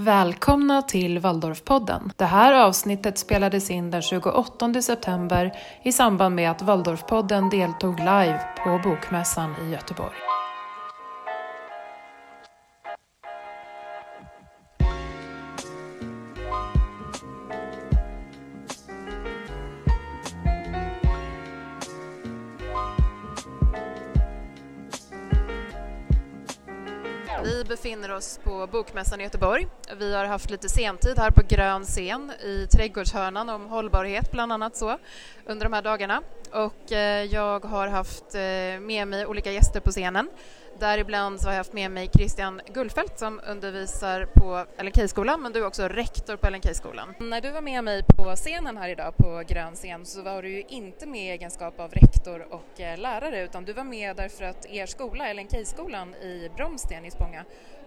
Välkomna till Waldorfpodden. Det här avsnittet spelades in den 28 september i samband med att Waldorfpodden deltog live på Bokmässan i Göteborg. Vi befinner oss på Bokmässan i Göteborg. Vi har haft lite sentid här på grön scen i trädgårdshörnan om hållbarhet bland annat så under de här dagarna och eh, jag har haft eh, med mig olika gäster på scenen. Däribland så har jag haft med mig Christian Gullfelt som undervisar på LNK-skolan men du är också rektor på LNK-skolan. När du var med mig på scenen här idag på grön scen så var du ju inte med i egenskap av rektor och eh, lärare utan du var med därför att er skola, LNK-skolan i Bromsten i Spånga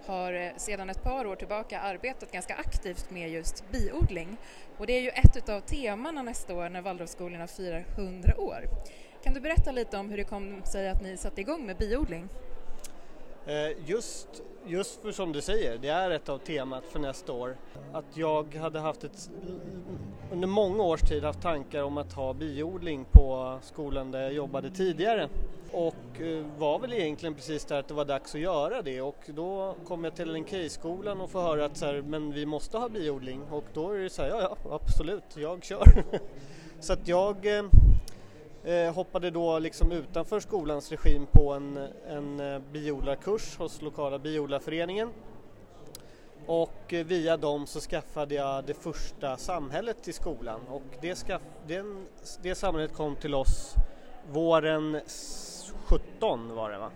har eh, sedan ett par år tillbaka arbetat ganska aktivt med just biodling och det är ju ett av temana nästa år när Waldorfskolorna firar 100 år. Kan du berätta lite om hur det kom sig att ni satte igång med biodling? Eh, just, just för som du säger, det är ett av temat för nästa år. Att jag hade haft ett, under många års tid haft tankar om att ha biodling på skolan där jag jobbade tidigare. Och eh, var väl egentligen precis där att det var dags att göra det och då kom jag till LNK-skolan och får höra att så här, men vi måste ha biodling och då är det så här, ja, ja absolut, jag kör. så att jag eh, Eh, hoppade då liksom utanför skolans regim på en, en eh, biodlarkurs hos lokala biodlarföreningen och eh, via dem så skaffade jag det första samhället till skolan och det, skaff, den, det samhället kom till oss våren 17 var det va.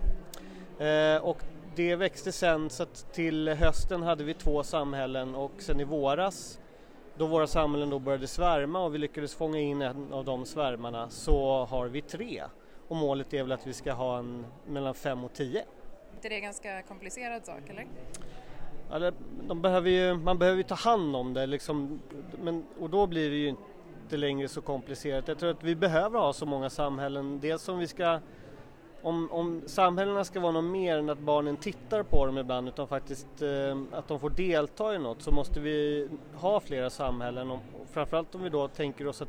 Eh, och det växte sen så att till hösten hade vi två samhällen och sen i våras då våra samhällen då började svärma och vi lyckades fånga in en av de svärmarna så har vi tre. Och målet är väl att vi ska ha en mellan fem och tio. Är det en ganska komplicerad sak eller? Ja, de behöver ju, man behöver ju ta hand om det liksom, men, och då blir det ju inte längre så komplicerat. Jag tror att vi behöver ha så många samhällen, dels om vi ska om, om samhällena ska vara något mer än att barnen tittar på dem ibland utan faktiskt eh, att de får delta i något så måste vi ha flera samhällen och framförallt om vi då tänker oss att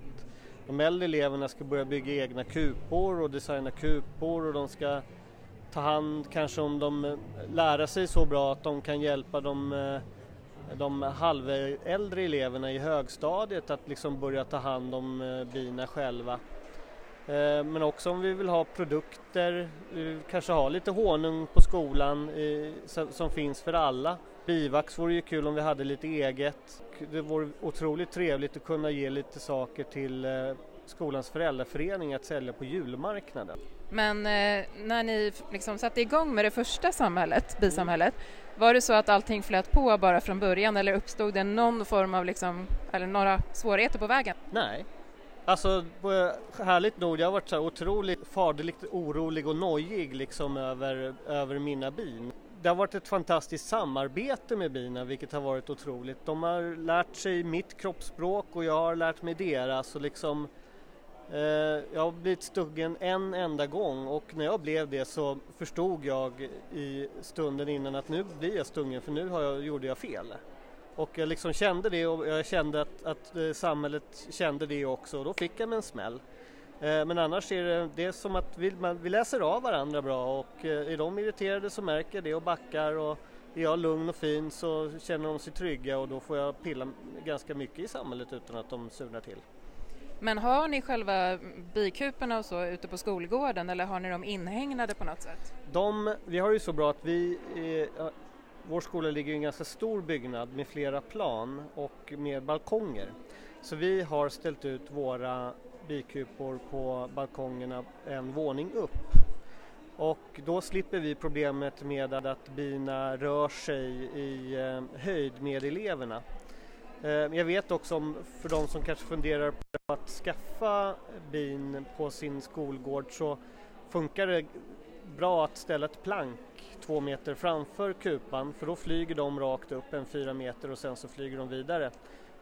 de äldre eleverna ska börja bygga egna kupor och designa kupor och de ska ta hand kanske om de eh, lära sig så bra att de kan hjälpa de, eh, de halväldre eleverna i högstadiet att liksom börja ta hand om eh, bina själva. Eh, men också om vi vill ha produkter, kanske ha lite honung på skolan som finns för alla. Bivax vore ju kul om vi hade lite eget. Det vore otroligt trevligt att kunna ge lite saker till eh, skolans föräldraförening att sälja på julmarknaden. Men eh, när ni liksom satte igång med det första samhället, bisamhället, var det så att allting flöt på bara från början eller uppstod det någon form av liksom, eller några svårigheter på vägen? Nej, Alltså eh, härligt nog, jag har varit så otroligt faderligt orolig och nojig liksom över, över mina bin. Det har varit ett fantastiskt samarbete med bina vilket har varit otroligt. De har lärt sig mitt kroppsspråk och jag har lärt mig deras och liksom eh, jag har blivit stuggen en enda gång och när jag blev det så förstod jag i stunden innan att nu blir jag stungen för nu har jag, gjorde jag fel. Och jag liksom kände det och jag kände att, att eh, samhället kände det också och då fick jag mig en smäll. Eh, men annars är det, det är som att vi, man, vi läser av varandra bra och eh, är de irriterade så märker jag det och backar och är jag lugn och fin så känner de sig trygga och då får jag pilla ganska mycket i samhället utan att de surnar till. Men har ni själva bikuporna och så ute på skolgården eller har ni dem inhägnade på något sätt? De, vi har ju så bra att vi vår skola ligger i en ganska stor byggnad med flera plan och med balkonger. Så vi har ställt ut våra bikupor på balkongerna en våning upp. Och då slipper vi problemet med att bina rör sig i eh, höjd med eleverna. Eh, jag vet också om, för de som kanske funderar på att skaffa bin på sin skolgård så funkar det bra att ställa ett plank två meter framför kupan för då flyger de rakt upp en fyra meter och sen så flyger de vidare.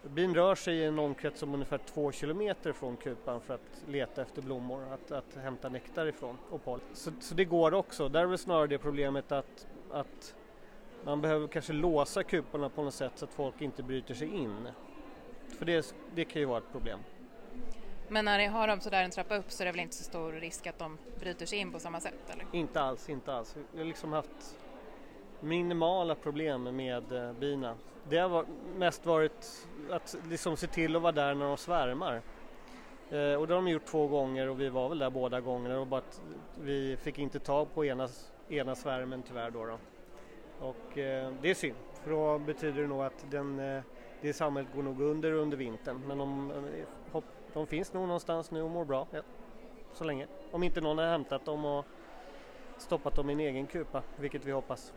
Bin rör sig i en omkrets om ungefär två kilometer från kupan för att leta efter blommor, att, att hämta nektar ifrån och pollen. Så, så, det går också. Där är väl snarare det problemet att, att man behöver kanske låsa kuporna på något sätt så att folk inte bryter sig in. För det, det kan ju vara ett problem. Men när ni har dem sådär en trappa upp så är det väl inte så stor risk att de bryter sig in på samma sätt? Eller? Inte alls, inte alls. Vi har liksom haft minimala problem med eh, bina. Det har mest varit att liksom se till att vara där när de svärmar. Eh, och det har de gjort två gånger och vi var väl där båda gångerna och bara att vi fick inte tag på ena, ena svärmen tyvärr då. då. Och eh, det är synd för då betyder det nog att den, eh, det samhället går nog under under vintern men om eh, de finns nog någonstans nu och mår bra ja, så länge. Om inte någon har hämtat dem och stoppat dem i en egen kupa, vilket vi hoppas.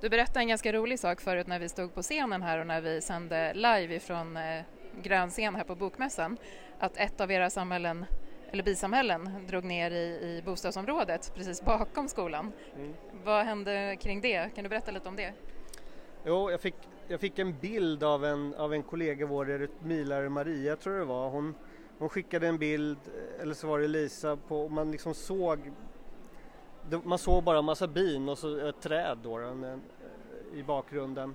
Du berättade en ganska rolig sak förut när vi stod på scenen här och när vi sände live ifrån eh, grön scen här på Bokmässan att ett av era samhällen eller bisamhällen drog ner i, i bostadsområdet precis bakom skolan. Mm. Vad hände kring det? Kan du berätta lite om det? Jo, jag fick, jag fick en bild av en, av en kollega vår, rytmilare Maria tror jag det var. Hon, hon skickade en bild, eller så var det Lisa, på, man liksom såg man såg bara en massa bin och så ett träd då, en, eh, i bakgrunden.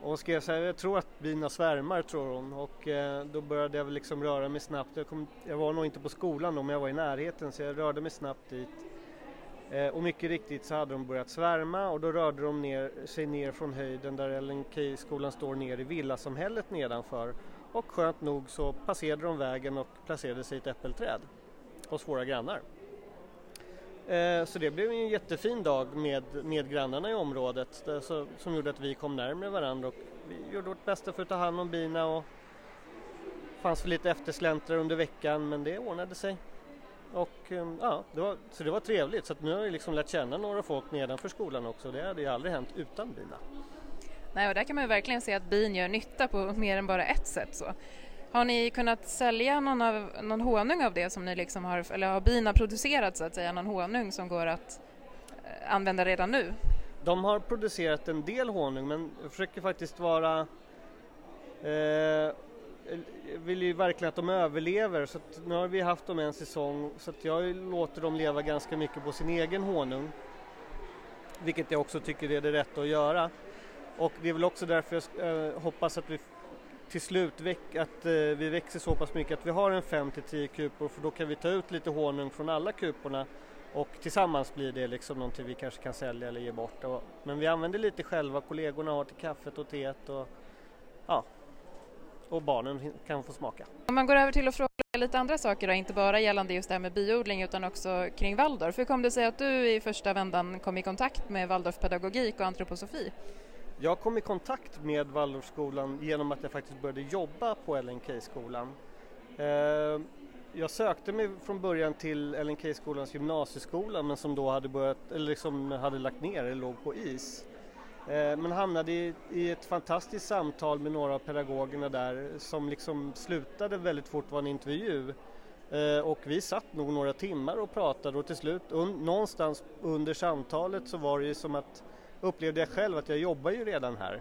Och hon skrev så här, jag tror att bina svärmar tror hon och eh, då började jag liksom röra mig snabbt. Jag, kom, jag, var nog inte på skolan då men jag var i närheten så jag rörde mig snabbt dit. Eh, och mycket riktigt så hade de börjat svärma och då rörde de ner, sig ner från höjden där LNK-skolan står ner i villasamhället nedanför. Och skönt nog så passerade de vägen och placerade sig i ett äppelträd hos våra grannar. Eh, så det blev en jättefin dag med, med grannarna i området så, som gjorde att vi kom närmare varandra och vi gjorde vårt bästa för att ta hand om bina och fanns för lite eftersläntrare under veckan men det ordnade sig. Och eh, ja, det var, så det var trevligt så nu har jag liksom lärt känna några folk nedanför skolan också. Det hade ju aldrig hänt utan bina. Nej, och där kan man ju verkligen se att bin gör nytta på mer än bara ett sätt. Så. Har ni kunnat sälja någon, av, någon honung av det som ni liksom har, eller har bina producerat så att säga, någon honung som går att eh, använda redan nu? De har producerat en del honung men försöker faktiskt vara eh, Eh, vill ju verkligen att de överlever så nu har vi haft dem en säsong så att jag låter dem leva ganska mycket på sin egen honung. Vilket jag också tycker är det rätta att göra. Och det är väl också därför jag eh, hoppas att vi till slut väck, att eh, vi växer så pass mycket att vi har en 5-10 kupor för då kan vi ta ut lite honung från alla kuporna och tillsammans blir det liksom någonting vi kanske kan sälja eller ge bort. Men vi använder lite själva, kollegorna har till kaffet och teet och ja, och barnen kan få smaka. Om man går över till att fråga lite andra saker då, inte bara gällande just det här med biodling utan också kring Waldorf. Hur kom det sig att du i första vändan kom i kontakt med Waldorfpedagogik och antroposofi? Jag kom i kontakt med Waldorfskolan genom att jag faktiskt började jobba på LNK-skolan. Eh, jag sökte mig från början till LNK-skolans gymnasieskola men som då hade, börjat, eller liksom hade lagt ner eller låg på is. Eh, men hamnade i, ett fantastiskt samtal med några av pedagogerna där som liksom slutade väldigt fort vara en intervju. Eh, och vi satt nog några timmar och pratade och till slut någonstans under samtalet så var det ju som att upplevde jag själv att jag jobbar ju redan här.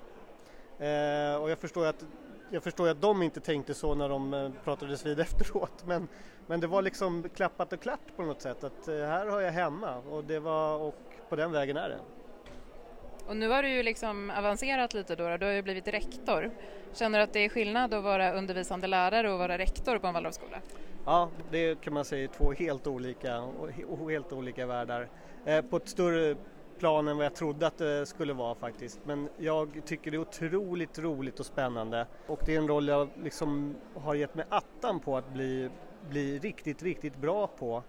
Eh, och jag förstår att jag förstår att de inte tänkte så när de pratades vid efteråt men, men det var liksom klappat och klart på något sätt att här har jag hemma och det var och på den vägen är det. Och nu har du ju liksom avancerat lite då, du har ju blivit rektor. Känner du att det är skillnad att vara undervisande lärare och vara rektor på en Waldorfskola? Ja, det kan man säga är två helt olika, helt olika världar. Eh, på ett större plan än vad jag trodde att det skulle vara faktiskt. Men jag tycker det är otroligt roligt och spännande och det är en roll jag liksom har gett mig attan på att bli, bli riktigt, riktigt bra på.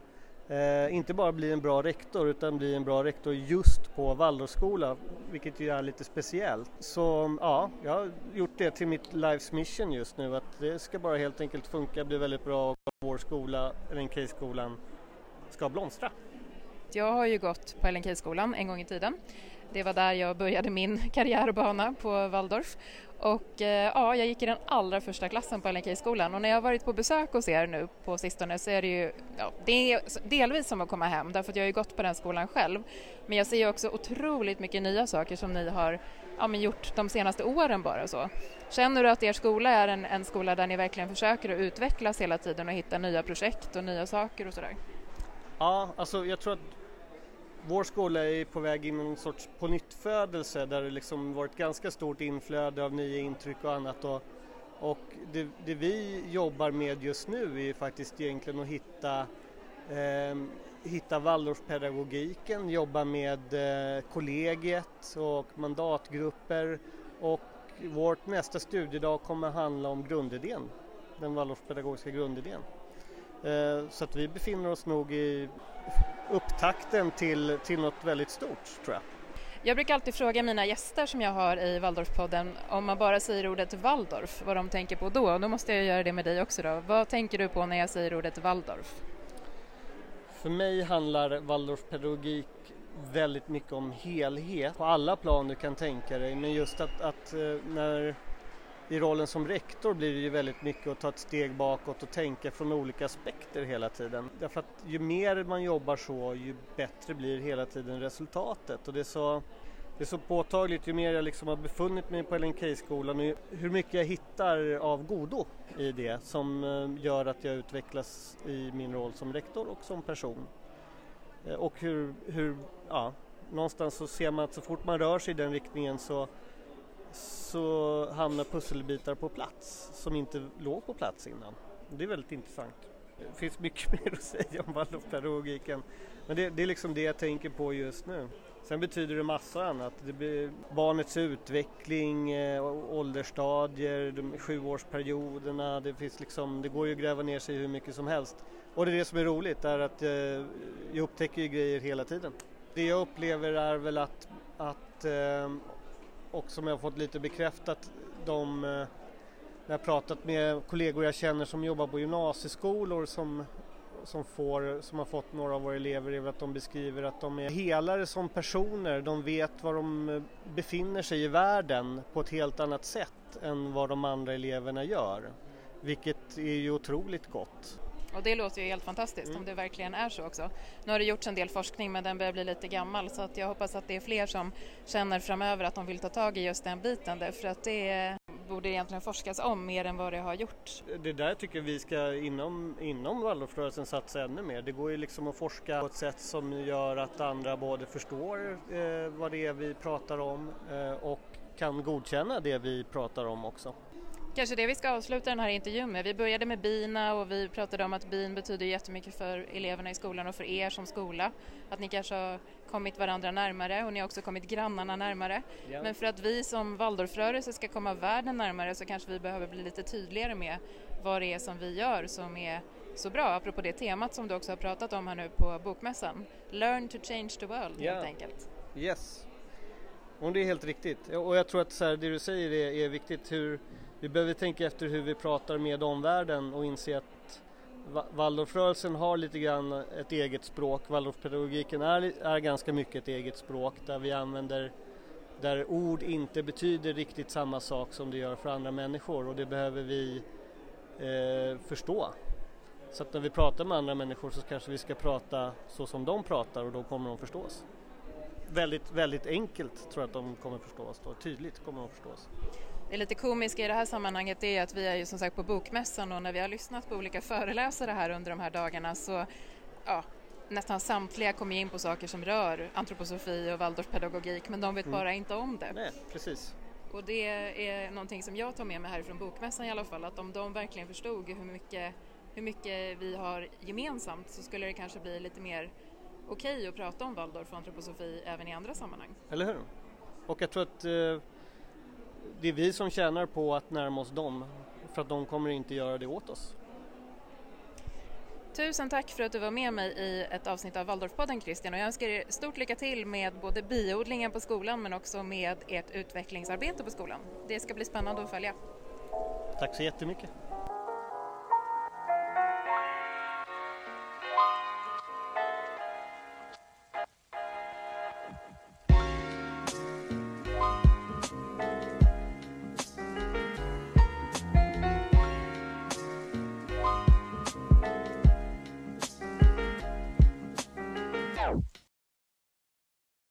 Eh, inte bara bli en bra rektor utan bli en bra rektor just på Waldorfskola, vilket ju är lite speciellt. Så ja, jag har gjort det till mitt lives mission just nu, att det ska bara helt enkelt funka, bli väldigt bra och vår skola, LNK-skolan, ska blomstra. Jag har ju gått på LNK-skolan en gång i tiden. Det var där jag började min karriärbana på Waldorf. Och eh, ja, jag gick i den allra första klassen på LNK-skolan och när jag har varit på besök hos er nu på sistone så är det ju ja, det är delvis som att komma hem därför att jag har ju gått på den skolan själv. Men jag ser ju också otroligt mycket nya saker som ni har ja, men gjort de senaste åren bara så. Känner du att er skola är en, en skola där ni verkligen försöker att utvecklas hela tiden och hitta nya projekt och nya saker och sådär? Ja, alltså jag tror att vår skola är på väg in i någon sorts pånyttfödelse där det liksom varit ganska stort inflöde av nya intryck och annat. Och, och det, det, vi jobbar med just nu är faktiskt egentligen att hitta, eh, hitta Waldorfpedagogiken, jobba med eh, kollegiet och mandatgrupper och vårt nästa studiedag kommer handla om grundidén, den Waldorfpedagogiska grundidén. Eh, så att vi befinner oss nog i upptakten till, till något väldigt stort tror jag. Jag brukar alltid fråga mina gäster som jag har i Waldorfpodden om man bara säger ordet Waldorf, vad de tänker på då. Och då måste jag göra det med dig också då. Vad tänker du på när jag säger ordet Waldorf? För mig handlar Waldorfpedagogik väldigt mycket om helhet på alla plan du kan tänka dig. Men just att, att eh, när i rollen som rektor blir det ju väldigt mycket att ta ett steg bakåt och tänka från olika aspekter hela tiden. Därför att ju mer man jobbar så ju bättre blir hela tiden resultatet och det är så, det är så påtagligt ju mer jag liksom har befunnit mig på LNK-skolan och hur mycket jag hittar av godo i det som eh, gör att jag utvecklas i min roll som rektor och som person. Eh, och hur, hur ja, någonstans så ser man att så fort man rör sig i den riktningen så så hamnar pusselbitar på plats som inte låg på plats innan. Det är väldigt intressant. Det finns mycket mer att säga om Waldorfpedagogiken men det, det, är liksom det jag tänker på just nu. Sen betyder det massa annat. Det blir barnets utveckling, eh, åldersstadier, de sjuårsperioderna. Det, finns liksom, det går ju att gräva ner sig hur mycket som helst. Och det är det som är roligt, är att eh, jag upptäcker ju grejer hela tiden. Det jag upplever är väl att, att eh, och som jag har fått lite bekräftat de när jag pratat med kollegor jag känner som jobbar på gymnasieskolor som, som, får, som har fått några av våra elever är att de beskriver att de är helare som personer. De vet var de eh, befinner sig i världen på ett helt annat sätt än vad de andra eleverna gör. Vilket är ju otroligt gott. Och det låter ju helt fantastiskt mm. om det verkligen är så också. Nu har det gjorts en del forskning men den börjar bli lite gammal så att jag hoppas att det är fler som känner framöver att de vill ta tag i just den biten därför att det borde egentligen forskas om mer än vad det har gjort. Det där tycker vi ska inom, inom Waldorfrörelsen satsa ännu mer. Det går ju liksom att forska på ett sätt som gör att andra både förstår eh, vad det är vi pratar om eh, och kan godkänna det vi pratar om också. Kanske det vi ska avsluta den här intervjun med. Vi började med bina och vi pratade om att bin betyder jättemycket för eleverna i skolan och för er som skola. Att ni kanske har kommit varandra närmare och ni har också kommit grannarna närmare. Ja. Men för att vi som Waldorfrörelse ska komma världen närmare så kanske vi behöver bli lite tydligare med vad det är som vi gör som är så bra, apropå det temat som du också har pratat om här nu på Bokmässan. Learn to change the world ja. helt enkelt. Yes, och det är helt riktigt. Och jag tror att så här, det du säger är, är viktigt hur vi behöver tänka efter hur vi pratar med omvärlden och inse att Waldorfrörelsen har lite grann ett eget språk. Waldorfpedagogiken är, är ganska mycket ett eget språk där vi använder där ord inte betyder riktigt samma sak som det gör för andra människor och det behöver vi eh, förstå. Så att när vi pratar med andra människor så kanske vi ska prata så som de pratar och då kommer de förstå oss. Väldigt, väldigt enkelt tror jag att de kommer förstå oss då, tydligt kommer de förstå oss. Det lite komiska i det här sammanhanget är att vi är ju som sagt på Bokmässan och när vi har lyssnat på olika föreläsare här under de här dagarna så ja, nästan samtliga kommer in på saker som rör antroposofi och Waldorfpedagogik men de vet mm. bara inte om det. Nej, precis. Och det är någonting som jag tar med mig härifrån Bokmässan i alla fall att om de verkligen förstod hur mycket, hur mycket vi har gemensamt så skulle det kanske bli lite mer okej okay att prata om Waldorf och antroposofi även i andra sammanhang. Eller hur? Och jag tror att eh det är vi som tjänar på att närma oss dem för att de kommer inte göra det åt oss. Tusen tack för att du var med mig i ett avsnitt av Waldorfpodden Christian och jag önskar er stort lycka till med både biodlingen på skolan men också med ert utvecklingsarbete på skolan. Det ska bli spännande att följa. Tack så jättemycket.